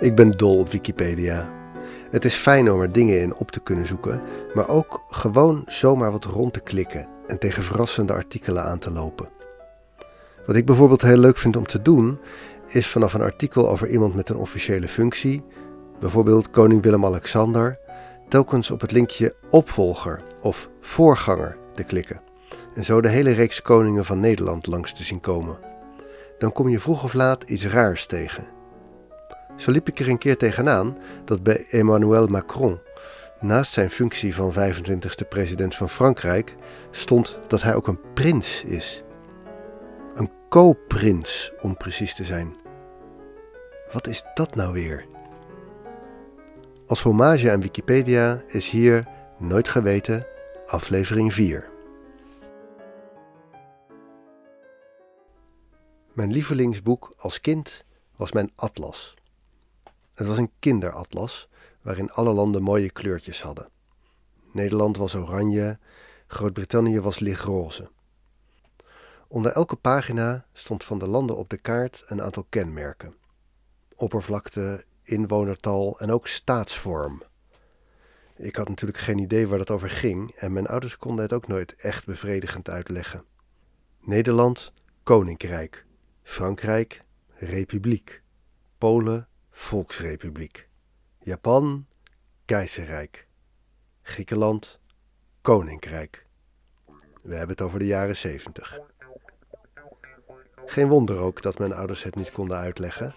Ik ben dol op Wikipedia. Het is fijn om er dingen in op te kunnen zoeken, maar ook gewoon zomaar wat rond te klikken en tegen verrassende artikelen aan te lopen. Wat ik bijvoorbeeld heel leuk vind om te doen, is vanaf een artikel over iemand met een officiële functie, bijvoorbeeld koning Willem-Alexander, telkens op het linkje opvolger of voorganger te klikken en zo de hele reeks koningen van Nederland langs te zien komen. Dan kom je vroeg of laat iets raars tegen. Zo liep ik er een keer tegenaan dat bij Emmanuel Macron, naast zijn functie van 25e president van Frankrijk, stond dat hij ook een prins is. Een co-prins, om precies te zijn. Wat is dat nou weer? Als hommage aan Wikipedia is hier Nooit Geweten, aflevering 4. Mijn lievelingsboek als kind was mijn atlas. Het was een kinderatlas waarin alle landen mooie kleurtjes hadden. Nederland was oranje, Groot-Brittannië was lichtroze. Onder elke pagina stond van de landen op de kaart een aantal kenmerken: oppervlakte, inwonertal en ook staatsvorm. Ik had natuurlijk geen idee waar dat over ging en mijn ouders konden het ook nooit echt bevredigend uitleggen. Nederland, koninkrijk. Frankrijk, republiek. Polen, volksrepubliek. Japan, keizerrijk. Griekenland, koninkrijk. We hebben het over de jaren zeventig. Geen wonder ook dat mijn ouders het niet konden uitleggen,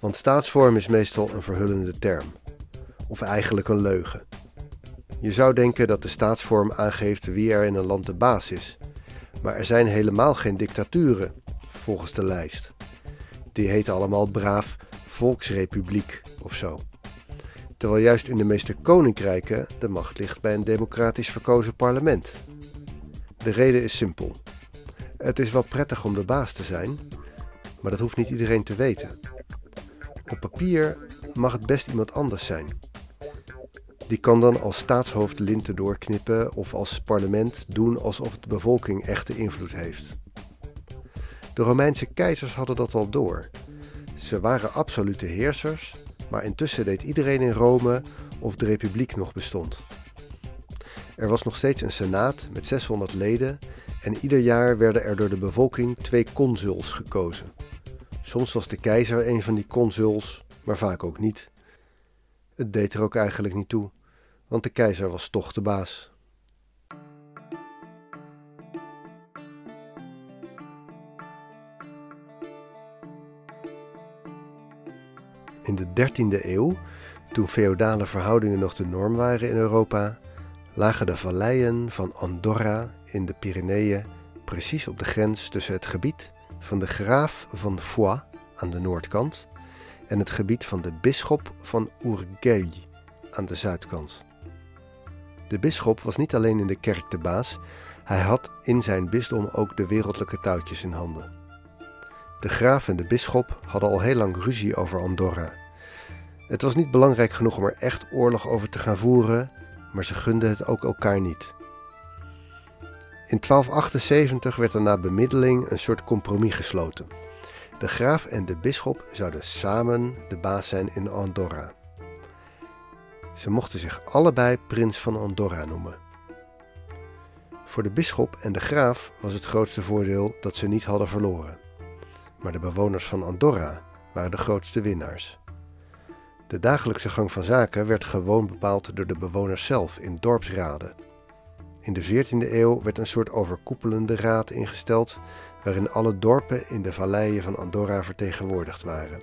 want staatsvorm is meestal een verhullende term, of eigenlijk een leugen. Je zou denken dat de staatsvorm aangeeft wie er in een land de baas is, maar er zijn helemaal geen dictaturen volgens de lijst. Die heten allemaal braaf Volksrepubliek of zo. Terwijl juist in de meeste koninkrijken de macht ligt bij een democratisch verkozen parlement. De reden is simpel. Het is wel prettig om de baas te zijn, maar dat hoeft niet iedereen te weten. Op papier mag het best iemand anders zijn. Die kan dan als staatshoofd linten doorknippen of als parlement doen alsof de bevolking echte invloed heeft. De Romeinse keizers hadden dat al door. Ze waren absolute heersers, maar intussen deed iedereen in Rome of de republiek nog bestond. Er was nog steeds een senaat met 600 leden en ieder jaar werden er door de bevolking twee consuls gekozen. Soms was de keizer een van die consuls, maar vaak ook niet. Het deed er ook eigenlijk niet toe, want de keizer was toch de baas. In de 13e eeuw, toen feodale verhoudingen nog de norm waren in Europa, lagen de valleien van Andorra in de Pyreneeën precies op de grens tussen het gebied van de graaf van Foix aan de noordkant en het gebied van de bisschop van Urgell aan de zuidkant. De bisschop was niet alleen in de kerk de baas, hij had in zijn bisdom ook de wereldlijke touwtjes in handen. De graaf en de bisschop hadden al heel lang ruzie over Andorra. Het was niet belangrijk genoeg om er echt oorlog over te gaan voeren, maar ze gunden het ook elkaar niet. In 1278 werd er na bemiddeling een soort compromis gesloten. De graaf en de bisschop zouden samen de baas zijn in Andorra. Ze mochten zich allebei prins van Andorra noemen. Voor de bisschop en de graaf was het grootste voordeel dat ze niet hadden verloren. Maar de bewoners van Andorra waren de grootste winnaars. De dagelijkse gang van zaken werd gewoon bepaald door de bewoners zelf in dorpsraden. In de 14e eeuw werd een soort overkoepelende raad ingesteld waarin alle dorpen in de valleien van Andorra vertegenwoordigd waren.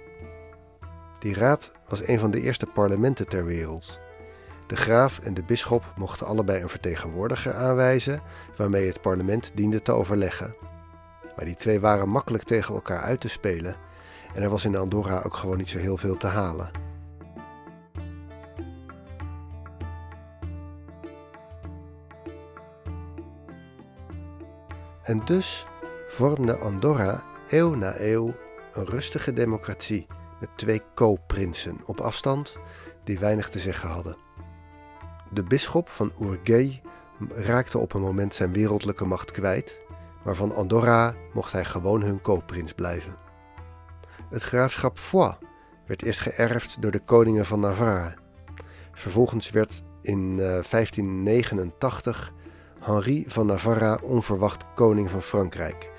Die raad was een van de eerste parlementen ter wereld. De graaf en de bisschop mochten allebei een vertegenwoordiger aanwijzen waarmee het parlement diende te overleggen. Maar die twee waren makkelijk tegen elkaar uit te spelen en er was in Andorra ook gewoon niet zo heel veel te halen. En dus vormde Andorra eeuw na eeuw een rustige democratie met twee co-prinsen op afstand die weinig te zeggen hadden. De bisschop van Urgell raakte op een moment zijn wereldlijke macht kwijt, maar van Andorra mocht hij gewoon hun co-prins blijven. Het graafschap Foix werd eerst geërfd door de koningen van Navarra. Vervolgens werd in 1589 eh, Henri van Navarra onverwacht koning van Frankrijk.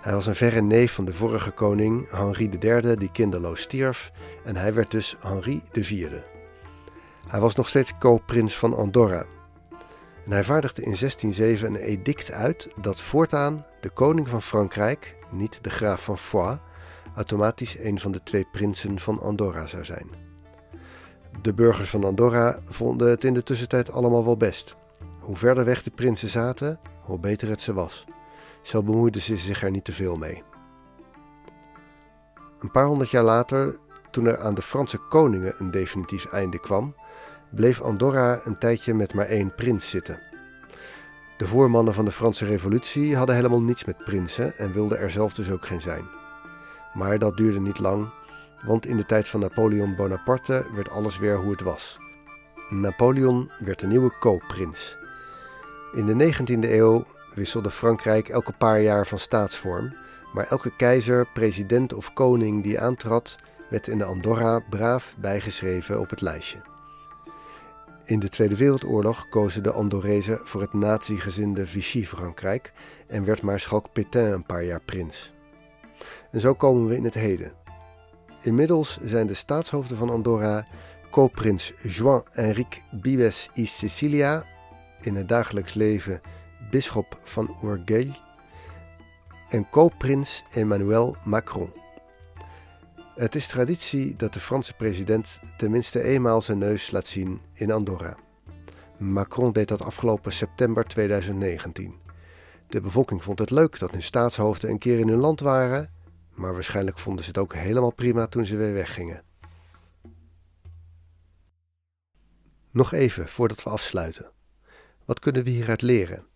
Hij was een verre neef van de vorige koning, Henri III, die kinderloos stierf, en hij werd dus Henri IV. Hij was nog steeds co-prins van Andorra. En hij vaardigde in 1607 een edict uit dat voortaan de koning van Frankrijk, niet de graaf van Foix, automatisch een van de twee prinsen van Andorra zou zijn. De burgers van Andorra vonden het in de tussentijd allemaal wel best. Hoe verder weg de prinsen zaten, hoe beter het ze was. Zo bemoeiden ze zich er niet te veel mee. Een paar honderd jaar later, toen er aan de Franse koningen een definitief einde kwam, bleef Andorra een tijdje met maar één prins zitten. De voormannen van de Franse Revolutie hadden helemaal niets met prinsen en wilden er zelf dus ook geen zijn. Maar dat duurde niet lang, want in de tijd van Napoleon Bonaparte werd alles weer hoe het was. Napoleon werd de nieuwe co-prins. In de 19e eeuw wisselde Frankrijk elke paar jaar van staatsvorm, maar elke keizer, president of koning die aantrad, werd in de Andorra braaf bijgeschreven op het lijstje. In de Tweede Wereldoorlog kozen de Andorrezen voor het nazi-gezinde Vichy-Frankrijk en werd maarschalk Pétain een paar jaar prins. En zo komen we in het heden. Inmiddels zijn de staatshoofden van Andorra co-prins Juan Enrique Bibes y Sicilia, in het dagelijks leven bisschop van Urgell en co-prins Emmanuel Macron. Het is traditie dat de Franse president tenminste eenmaal zijn neus laat zien in Andorra. Macron deed dat afgelopen september 2019. De bevolking vond het leuk dat hun staatshoofden een keer in hun land waren, maar waarschijnlijk vonden ze het ook helemaal prima toen ze weer weggingen. Nog even voordat we afsluiten. Wat kunnen we hieruit leren?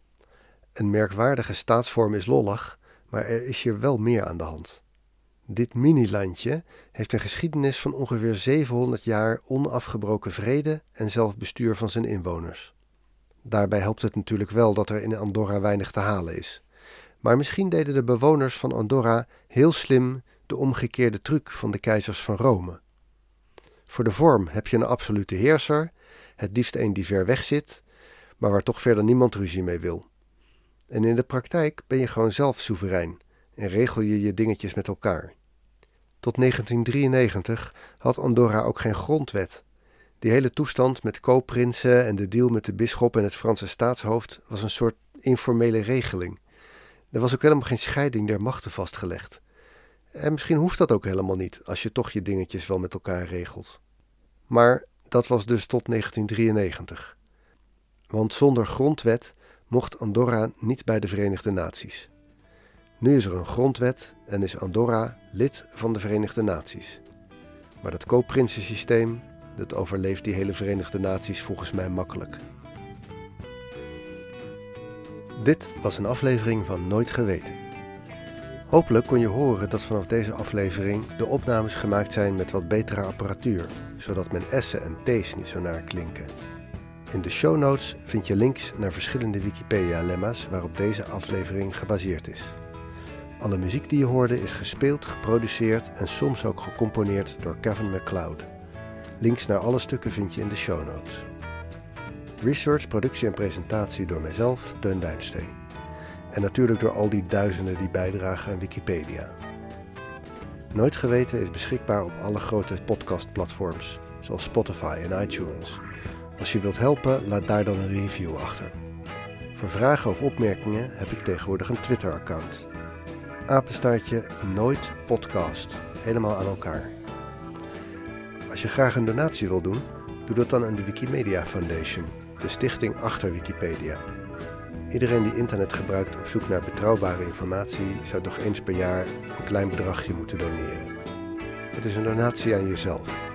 Een merkwaardige staatsvorm is lollig, maar er is hier wel meer aan de hand. Dit mini-landje heeft een geschiedenis van ongeveer 700 jaar onafgebroken vrede en zelfbestuur van zijn inwoners. Daarbij helpt het natuurlijk wel dat er in Andorra weinig te halen is. Maar misschien deden de bewoners van Andorra heel slim de omgekeerde truc van de keizers van Rome. Voor de vorm heb je een absolute heerser, het liefst een die ver weg zit, maar waar toch verder niemand ruzie mee wil. En in de praktijk ben je gewoon zelf soeverein en regel je je dingetjes met elkaar. Tot 1993 had Andorra ook geen grondwet. Die hele toestand met koopprinsen en de deal met de bisschop en het Franse staatshoofd was een soort informele regeling. Er was ook helemaal geen scheiding der machten vastgelegd. En misschien hoeft dat ook helemaal niet, als je toch je dingetjes wel met elkaar regelt. Maar dat was dus tot 1993. Want zonder grondwet mocht Andorra niet bij de Verenigde Naties. Nu is er een grondwet en is Andorra lid van de Verenigde Naties. Maar dat koopprinsensysteem, dat overleeft die hele Verenigde Naties volgens mij makkelijk. Dit was een aflevering van Nooit Geweten. Hopelijk kon je horen dat vanaf deze aflevering de opnames gemaakt zijn met wat betere apparatuur, zodat mijn S'en en T's niet zo naar klinken. In de show notes vind je links naar verschillende Wikipedia-lemma's waarop deze aflevering gebaseerd is. Alle muziek die je hoorde is gespeeld, geproduceerd en soms ook gecomponeerd door Kevin MacLeod. Links naar alle stukken vind je in de show notes. Research, productie en presentatie door mijzelf, Teun Duinsteen. En natuurlijk door al die duizenden die bijdragen aan Wikipedia. Nooit Geweten is beschikbaar op alle grote podcastplatforms, zoals Spotify en iTunes. Als je wilt helpen, laat daar dan een review achter. Voor vragen of opmerkingen heb ik tegenwoordig een Twitter-account. Apenstaartje Nooit Podcast. Helemaal aan elkaar. Als je graag een donatie wil doen, doe dat dan aan de Wikimedia Foundation, de stichting achter Wikipedia. Iedereen die internet gebruikt op zoek naar betrouwbare informatie zou toch eens per jaar een klein bedragje moeten doneren. Het is een donatie aan jezelf.